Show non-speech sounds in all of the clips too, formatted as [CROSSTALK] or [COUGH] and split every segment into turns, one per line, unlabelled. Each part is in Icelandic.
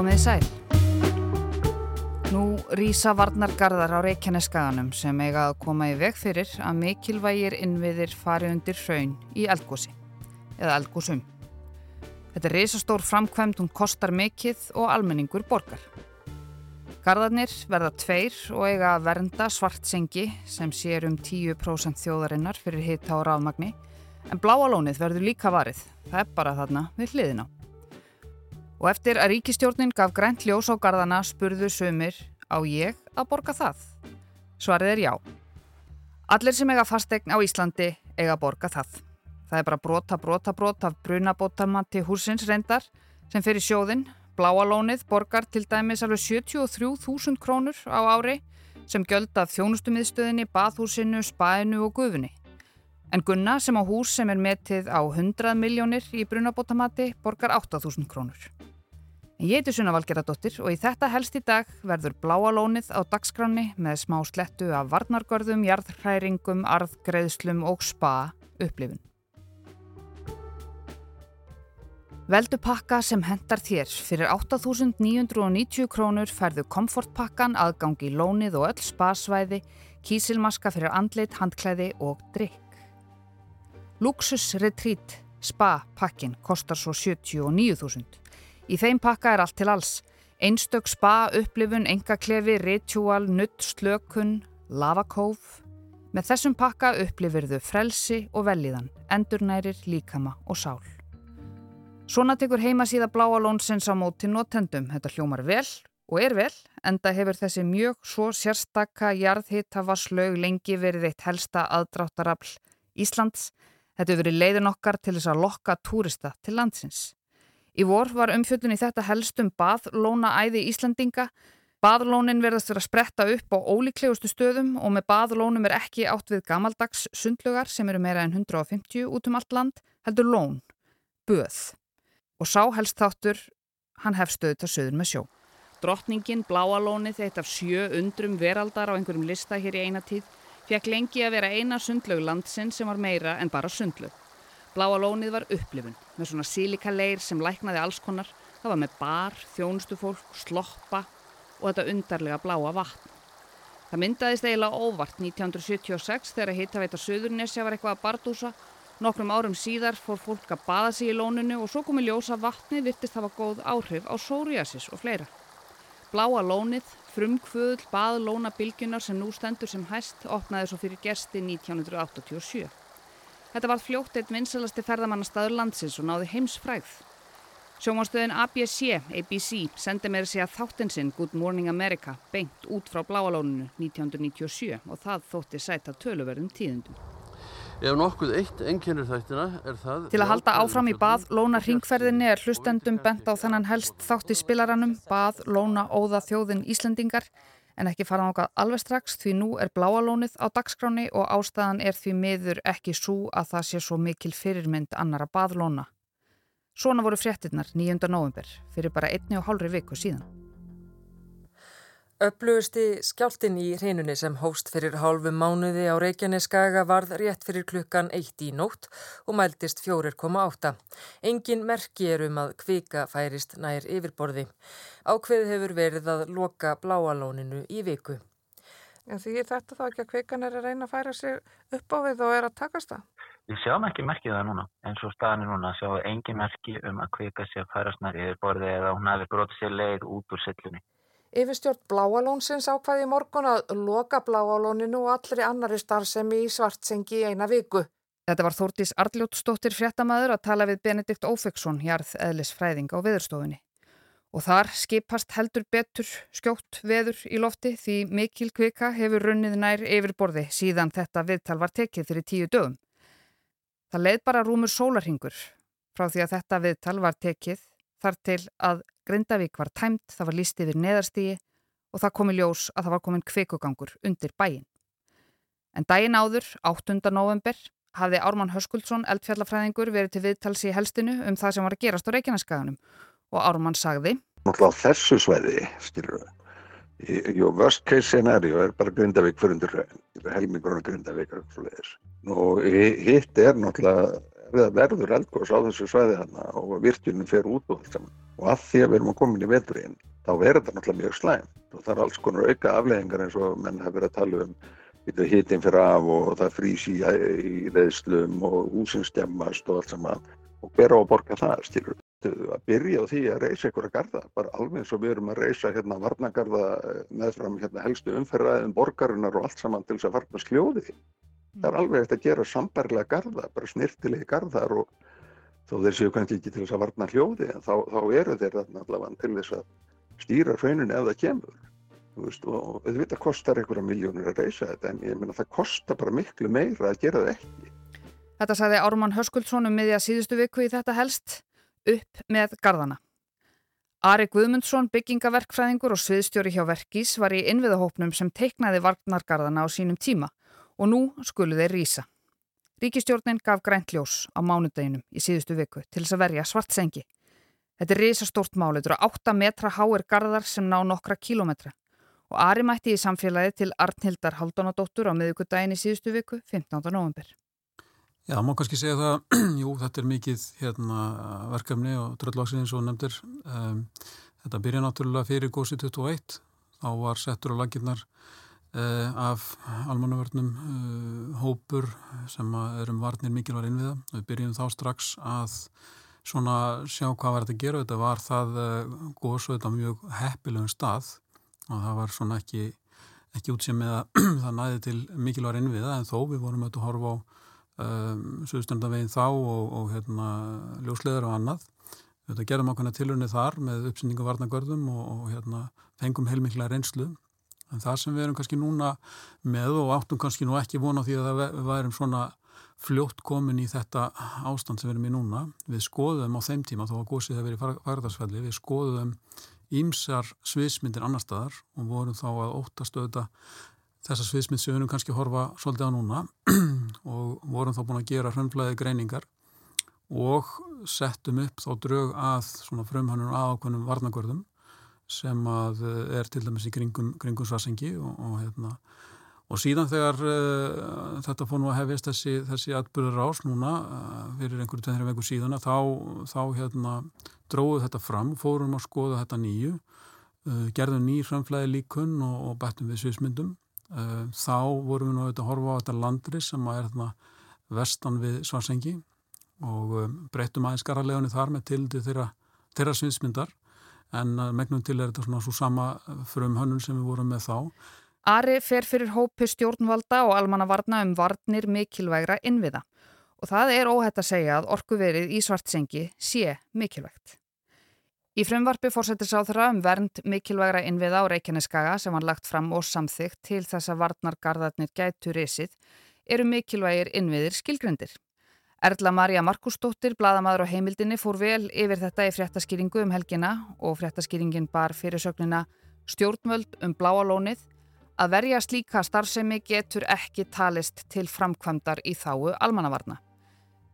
Komið sæl. Nú rýsa varnargarðar á Reykjaneskaganum sem eiga að koma í veg fyrir að mikilvægir innviðir fari undir hraun í eldgósi eða eldgósum. Þetta er reysastór framkvæmt, hún kostar mikill og almenningur borgar. Garðarnir verða tveir og eiga að vernda svartsengi sem sér um 10% þjóðarinnar fyrir hitta og rafmagni en bláalónið verður líka varið. Það er bara þarna við hliðin á. Og eftir að ríkistjórnin gaf grænt ljós á garðana spurðu sumir á ég að borga það. Svarið er já. Allir sem eiga fastegn á Íslandi eiga að borga það. Það er bara brota, brota, brota af brunabótamanti húsins reyndar sem fyrir sjóðin. Bláalónið borgar til dæmis alveg 73.000 krónur á ári sem göld af þjónustumiðstöðinni, bathúsinu, spæinu og gufunni. En Gunna sem á hús sem er metið á 100 miljónir í brunabótamati borgar 8.000 krónur. En ég heiti Sunna Valgeradóttir og í þetta helst í dag verður bláalónið á dagskráni með smá slettu af varnargörðum, jarðhræringum, arðgreðslum og spa upplifun. Veldupakka sem hendar þér fyrir 8.990 krónur færðu komfortpakkan, aðgang í lónið og öll spasvæði, kísilmaska fyrir andlit, handklæði og drikk. Luxus Retreat spa pakkin kostar svo 79.000. Í þeim pakka er allt til alls. Einstök spa, upplifun, engaklefi, ritual, nutt, slökun, lavakóf. Með þessum pakka upplifir þau frelsi og velíðan, endurnærir, líkama og sál. Svona tekur heimasíða bláalónsins á móti notendum. Þetta hljómar vel og er vel, enda hefur þessi mjög svo sérstakka jarðhittavarslaug lengi verið eitt helsta aðdráttarafl Íslands. Þetta hefur verið leiðin okkar til þess að lokka túrista til landsins. Í vor var umfjöldun í þetta helstum baðlóna æði Íslandinga. Baðlónin verðast vera að spretta upp á ólíklegustu stöðum og með baðlónum er ekki átt við gamaldags sundlugar sem eru meira en 150 út um allt land, heldur lón, böð og sá helst þáttur hann hefstöðu til söður með sjó. Drottningin Bláalónið, eitt af sjö undrum veraldar á einhverjum lista hér í eina tíð, fekk lengi að vera eina sundlaug landsinn sem var meira en bara sundlaug. Bláalónið var upplifun með svona sílikaleir sem læknaði alls konar. Það var með bar, þjónustufólk, sloppa og þetta undarlega bláa vatn. Það myndaðist eiginlega óvart 1976 þegar hittaveita Suðurnesja var eitthvað að bardúsa Nokkrum árum síðar fór fólk að baða sig í lónunu og svo komi ljósa vatni virtist hafa góð áhrif á sóriasis og fleira. Bláa lónið, frumkvöðl, baðlóna bylgjunar sem nú stendur sem hæst opnaði svo fyrir gersti 1987. Þetta var fljótt eitt vinsalasti ferðamannastaður landsins og náði heimsfræð. Sjómanstöðin ABC, ABC, sendi mér sig að þáttinn sinn Good Morning America beint út frá bláalónunu 1997 og það þótti sæta töluverðum tíðundum.
Ef nokkuð eitt enginnur þættina er það...
Til að halda áfram í bað Lóna ringferðinni er hlustendum bent á þennan helst þátt í spilaranum bað Lóna óða þjóðin Íslendingar en ekki fara ákvað alveg strax því nú er bláalónið á dagskráni og ástæðan er því miður ekki svo að það sé svo mikil fyrirmynd annara baðlóna. Svona voru fréttinnar 9. november fyrir bara einni og hálfri viku síðan.
Öflugusti skjáltin í hreinunni sem hóst fyrir hálfu mánuði á Reykjaneskaga varð rétt fyrir klukkan eitt í nótt og mæltist 4,8. Engin merki er um að kvika færist nær yfirborði. Ákveð hefur verið að loka bláalóninu í viku.
En því þetta þá ekki að kvikan er að reyna að færa sér upp á við og er að takast það?
Við sjáum ekki merkið það núna, eins og staðinu núna sjáum við engin merki um að kvika sér að færa snær yfirborði eða hún hefur brotið sér leið út úr sillunni.
Yfirstjórn Bláalónsins ákvaði í morgun að loka Bláalóninu og allri annari starfsemi í svartsengi í eina viku.
Þetta var Þórtís Arljótsdóttir fréttamaður að tala við Benedikt Ófeksson, hjarð eðlisfræðing á veðurstofunni. Og þar skipast heldur betur skjótt veður í lofti því mikil kvika hefur runnið nær yfirborði síðan þetta viðtal var tekið fyrir tíu dögum. Það leið bara rúmur sólarhingur frá því að þetta viðtal var tekið þar til að Grindavík var tæmt, það var líst yfir neðarstígi og það komi ljós að það var komin kveikugangur undir bæin. En daginn áður, 8. november, hafði Ármann Höskuldsson, eldfjallafræðingur, verið til viðtals í helstinu um það sem var að gerast á Reykjaneskaganum og Ármann sagði
Náttúrulega á þessu sveiði, skilur við, Jó, worst case scenario er bara Grindavík fyrir undir helmingurinn Grindavík og hitt er náttúrulega verður eldgós á þessu svæði hana og virkjunum fer út og allt saman. Og að því að við erum að koma inn í veturinn, þá verður þetta náttúrulega mjög slæmt. Og það er alls konar auka afleggingar eins og menn hafa verið að tala um. Hittin fyrir af og það frýs í, í leðslum og húsinn stemmast og allt saman. Og hver á að borga það, skilur að byrja á því að reysa einhverja garda, bara alveg eins og við erum að reysa hérna varnagarda meðfram hérna helstu umferðaðin borgarinnar og allt saman til þess að varna sljóði. Það er alveg eftir að gera sambarlega garda, bara snirtilegi gardar og þó þeir séu kannski ekki til þess að varna hljóði en þá, þá eru þeir þarna allavega til þess að stýra hrauninu ef það kemur. Veist, og auðvitað kostar einhverja miljónur að reysa þetta en ég menna það kostar bara miklu meira að gera það ekki.
Þetta sagði Ármann Höskuldsson um miðja síðustu viku í þetta helst upp með gardana. Ari Guðmundsson, byggingaverkfræðingur og sviðstjóri hjá Verkís var í innviðahópnum sem teiknaði varnargarðana á sínum tíma og nú skulu þeir rýsa. Ríkistjórnin gaf grænt ljós á mánudeginum í síðustu viku til þess að verja svart sengi. Þetta er risastórt mál, þetta eru 8 metra háir gardar sem ná nokkra kílometra og Ari mætti í samfélagi til Arnhildar Haldunadóttur á miðugudagin í síðustu viku 15. november.
Já, má kannski segja það, [CLEARS THROAT] jú, þetta er mikið hérna, verkefni og dröllvaksinn eins og nefndir. Um, þetta byrja náttúrulega fyrir gósi 21, þá var settur á laginnar af almannavörnum uh, hópur sem er um varnir mikilvæg innviða. Við byrjum þá strax að svona sjá hvað var þetta að gera. Þetta var það góðs og þetta mjög heppilegum stað og það var svona ekki, ekki útsið með að [CLEARS THROAT] það næði til mikilvæg innviða en þó við vorum að horfa á um, Suðustendavegin þá og, og hérna, ljósleðar og annað. Þetta gerðum ákveðna tilurni þar með uppsendingu varnagörðum og, og hérna, fengum heilmikla reynslu. En það sem við erum kannski núna með og áttum kannski nú ekki vona því að við værum svona fljótt komin í þetta ástand sem við erum í núna. Við skoðum á þeim tíma, þó að gósið það verið færdagsfælli, við skoðum ímsar sviðsmyndir annar staðar og vorum þá að óttast auðvitað þessa sviðsmynd sem við erum kannski að horfa svolítið á núna [CLEARS THROAT] og vorum þá búin að gera hröndflæði greiningar og settum upp þá drög að svona frumhannur aðákvönum varnagörðum sem að eh, er til dæmis í kringum, kringum svarsengi og, og, hérna, og síðan þegar uh, þetta fór nú að hefist þessi, þessi atbyrður rás núna uh, fyrir einhverju tveitri veikur síðan þá, þá hérna, dróðu þetta fram, fórum að skoða þetta nýju, uh, gerðum ný hröndflæði líkun og, og bættum við sviðsmyndum. Þá vorum við nú auðvitað að horfa á þetta landri sem er þarna vestan við Svarsengi og breyttum aðeins skaralegunni þar með tildi þeirra, þeirra svinsmyndar en megnum til er þetta svona svo sama frum hönnun sem við vorum með þá.
Ari fer fyrir hópi stjórnvalda og almanna varna um varnir mikilvægra innviða og það er óhætt að segja að orkuverið í Svartsengi sé mikilvægt. Í frumvarfi fórsættisáþra um vernd mikilvægra innviða á Reykjaneskaga sem hann lagt fram og samþygt til þess að varnargarðarnir gætu risið eru mikilvægir innviðir skilgrendir. Erla Maria Markusdóttir, bladamadur á heimildinni, fór vel yfir þetta í fréttaskýringu um helgina og fréttaskýringin bar fyrir sögnina stjórnvöld um bláalónið að verja slíka starfsemi getur ekki talist til framkvæmdar í þáu almannavarna.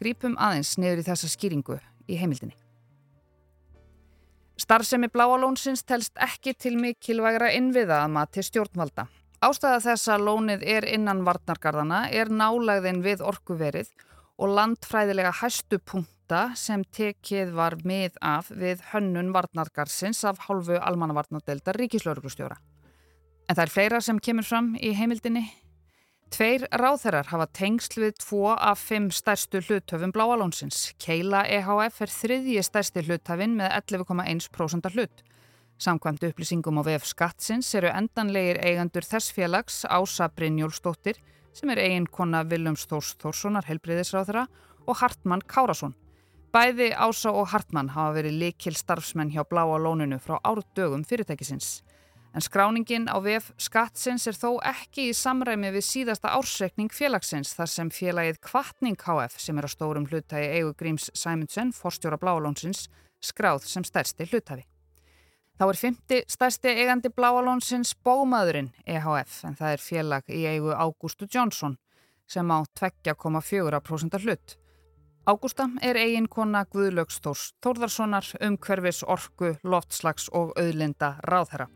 Grípum aðeins niður í þessa skýringu í heimildinni. Starfsemi Bláalónsins telst ekki til mikilvægra innviða að mati stjórnvalda. Ástæða þess að lónið er innan varnargarðana er nálegðin við orkuverið og landfræðilega hæstu punta sem tekið var mið af við hönnun varnargarðsins af hálfu almannavarnadeldar ríkislauruglustjóra. En það er fleira sem kemur fram í heimildinni Tveir ráþerar hafa tengsl við tvo af fimm stærstu hluthöfum Bláalónsins. Keila EHF er þriðji stærsti hluthafinn með 11,1% hlut. Samkvæmt upplýsingum á VF Skattsins eru endanlegir eigandur þess félags Ása Brynjólfsdóttir sem er eiginkonna Viljums Þórs Þórssonar helbriðisráþara og Hartmann Kárasón. Bæði Ása og Hartmann hafa verið likil starfsmenn hjá Bláalóninu frá árdögum fyrirtækisins. En skráningin á VF skattsins er þó ekki í samræmi við síðasta ársreikning félagsins þar sem félagið Kvartning HF sem er á stórum hlutægi eigu Gríms Sæmundsen, forstjóra Bláalónsins, skráð sem stærsti hlutæfi. Þá er fymti stærsti eigandi Bláalónsins bómaðurinn EHF en það er félag í eigu Ágústu Jónsson sem á 2,4% hlut. Ágústa er eigin kona Guðlaugstórs Þórðarssonar um hverfis orku, loftslags og auðlinda ráðherra.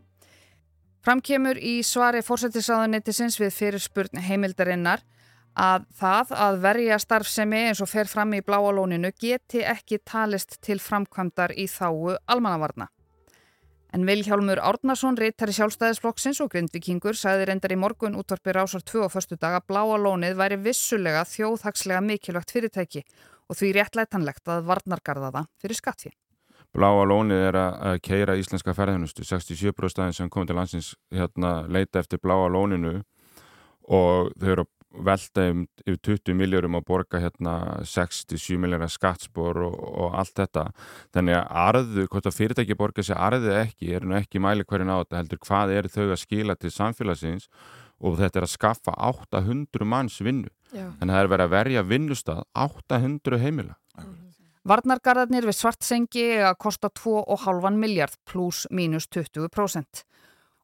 Framkemur í svari fórsættisáðunnitisins við fyrirspurn heimildarinnar að það að verja starfsemi eins og fer fram í bláalóninu geti ekki talist til framkvæmdar í þáu almannavarna. En Viljálmur Árnason, reytari sjálfstæðisflokksins og grindvikingur, sagði reyndar í morgun útvarpi rásar 2 á förstu dag að bláalónið væri vissulega þjóðhagslega mikilvægt fyrirtæki og því réttlætanlegt að varnargarða það fyrir skattfi.
Bláa lónið er að keira íslenska ferðanustu, 67% stæðin sem kom til landsins hérna, leita eftir bláa lóninu og þau eru velta um yfir 20 miljórum að borga hérna 67 miljóra skattspor og, og allt þetta. Þannig að arðu, hvort að fyrirtæki borga sér arðið ekki, er nú ekki mæli hverjum á þetta heldur hvað er þau að skila til samfélagsins og þetta er að skaffa 800 manns vinnu. Já. þannig að það er verið að verja vinnustad 800 heimila.
Varnargarðarnir við svartsengi að kosta 2,5 miljard pluss mínus 20%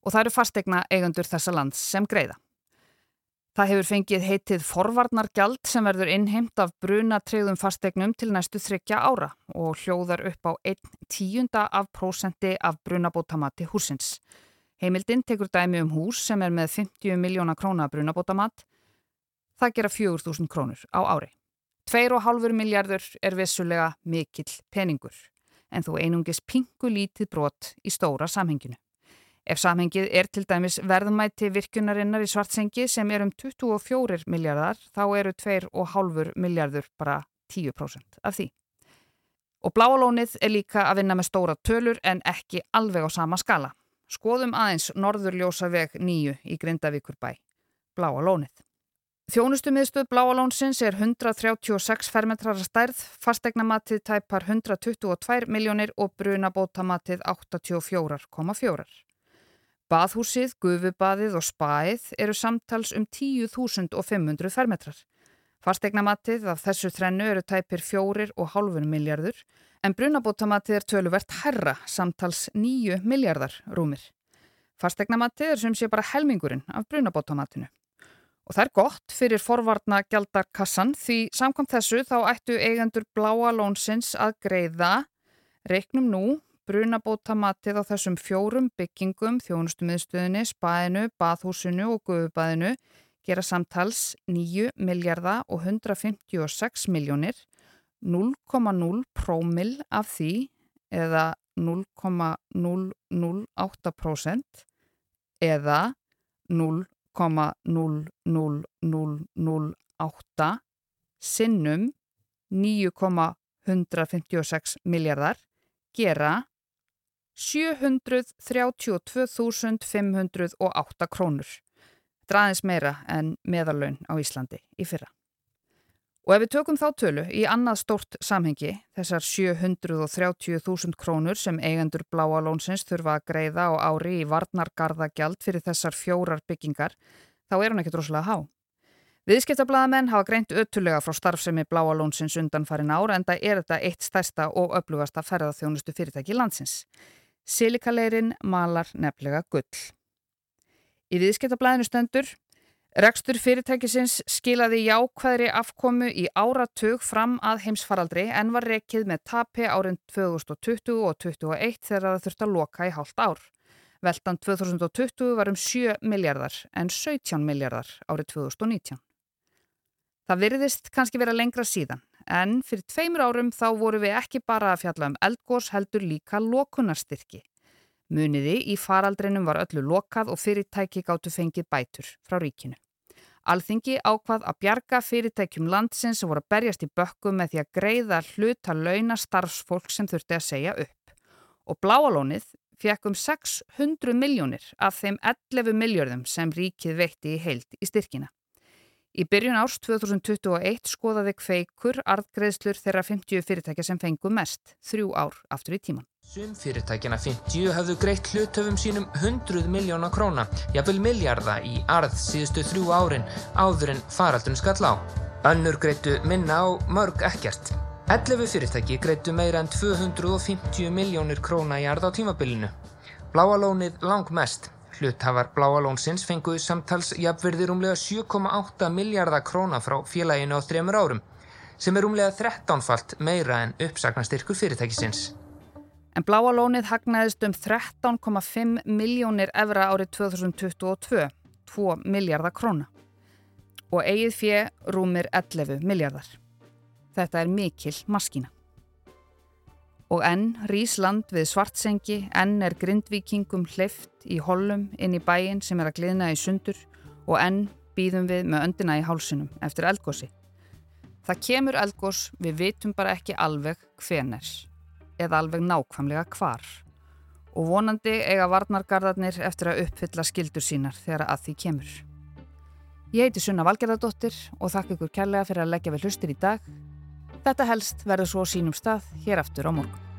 og það eru fastegna eigundur þessa lands sem greiða Það hefur fengið heitið forvarnargjald sem verður innheimt af brunatriðum fastegnum til næstu þryggja ára og hljóðar upp á einn tíunda af prósenti af brunabótamati húsins. Heimildinn tekur dæmi um hús sem er með 50 miljóna króna brunabótamat. Það gera 4.000 krónur á ári. 2,5 miljardur er vissulega mikill peningur en þó einungis pingu lítið brot í stóra samhenginu. Ef samhengið er til dæmis verðmæti virkunarinnar í svartsengi sem er um 24 miljardar þá eru 2,5 miljardur bara 10% af því. Og bláalónið er líka að vinna með stóra tölur en ekki alveg á sama skala. Skoðum aðeins norðurljósa veg nýju í Grindavíkur bæ. Bláalónið. Þjónustumiðstöð Bláalónsins er 136 fermetrar stærð, fastegnamatið tæpar 122 miljónir og brunabótamatið 84,4. Baðhúsið, gufubaðið og spaið eru samtals um 10.500 fermetrar. Fastegnamatið af þessu þrennu eru tæpir fjórir og hálfun miljardur en brunabótamatið er töluvert herra samtals 9 miljardar rúmir. Fastegnamatið er sem sé bara helmingurinn af brunabótamatinu. Og það er gott fyrir forvarna gjaldarkassan því samkvæmt þessu þá ættu eigendur bláa lónsins að greiða reiknum nú brunabótamatið á þessum fjórum byggingum, þjónustumiðstöðinni, spæðinu, bathúsinu og guðubæðinu gera samtals 9 miljardar og 156 miljónir, 0,0 prómil af því eða 0,008% eða 0,00008 sinnum 9,156 miljardar gera 732.508 krónur. Draðins meira en meðallaun á Íslandi í fyrra. Og ef við tökum þá tölu í annað stort samhengi, þessar 730.000 krónur sem eigendur bláalónsins þurfa að greiða á ári í varnargarðagjald fyrir þessar fjórar byggingar, þá er hann ekki droslega há. Viðskiptablaðamenn hafa greint öttulega frá starfsemi bláalónsins undan farin ára en það er þetta eitt stærsta og öflugasta ferðarþjónustu fyrirtæki landsins. Silikaleirin malar nefnilega gull. Í viðskiptablaðinu stendur Rekstur fyrirtækisins skilaði jákvæðri afkomu í áratug fram að heimsfaraldri en var rekið með tapi árin 2020 og 2021 þegar það þurfti að loka í hálft ár. Veltan 2020 var um 7 miljardar en 17 miljardar árið 2019. Það virðist kannski vera lengra síðan en fyrir tveimur árum þá voru við ekki bara að fjalla um eldgós heldur líka lokunarstyrki. Muniði í faraldrinum var öllu lokað og fyrirtæki gáttu fengið bætur frá ríkinu. Alþingi ákvað að bjarga fyrirtækjum landsins sem voru að berjast í bökkum með því að greiða hlut að launa starfsfólk sem þurfti að segja upp. Og bláalónið fekk um 600 miljónir af þeim 11 miljörðum sem ríkið veitti í heild í styrkina. Í byrjun árs 2021 skoðaði kveikur arðgreðslur þeirra 50 fyrirtækja sem fengu mest, þrjú ár aftur í tíman.
Sum fyrirtækjana 50 hafðu greitt hlutöfum sínum 100 miljóna króna, jafnvel miljarda í arð síðustu þrjú árin áður en faraldun skall á. Önnur greittu minna á mörg ekkert. 11 fyrirtæki greittu meira en 250 miljónir króna í arð á tímabilinu. Bláalónið lang mest. Hluthafar Bláalónsins fenguðu samtals jafnverðir umlega 7,8 miljardar króna frá félaginu á þremur árum sem er umlega 13-falt meira en uppsagnastyrkur fyrirtækisins.
En Bláalónið hagnaðist um 13,5 miljónir evra árið 2022, 2 miljardar króna. og eigið fjö rúmir 11 miljardar. Þetta er mikil maskína. Og enn rýs land við svartsengi, enn er grindvíkingum hlift í hollum inn í bæin sem er að gliðna í sundur og enn býðum við með öndina í hálsunum eftir eldgósi. Það kemur eldgós, við vitum bara ekki alveg hveners eða alveg nákvæmlega hvar og vonandi eiga varnargarðarnir eftir að uppfylla skildur sínar þegar að því kemur. Ég heiti Sunna Valgerðardóttir og þakka ykkur kærlega fyrir að leggja við hlustir í dag. Þetta helst verður svo sínum stað hér aftur á morgun.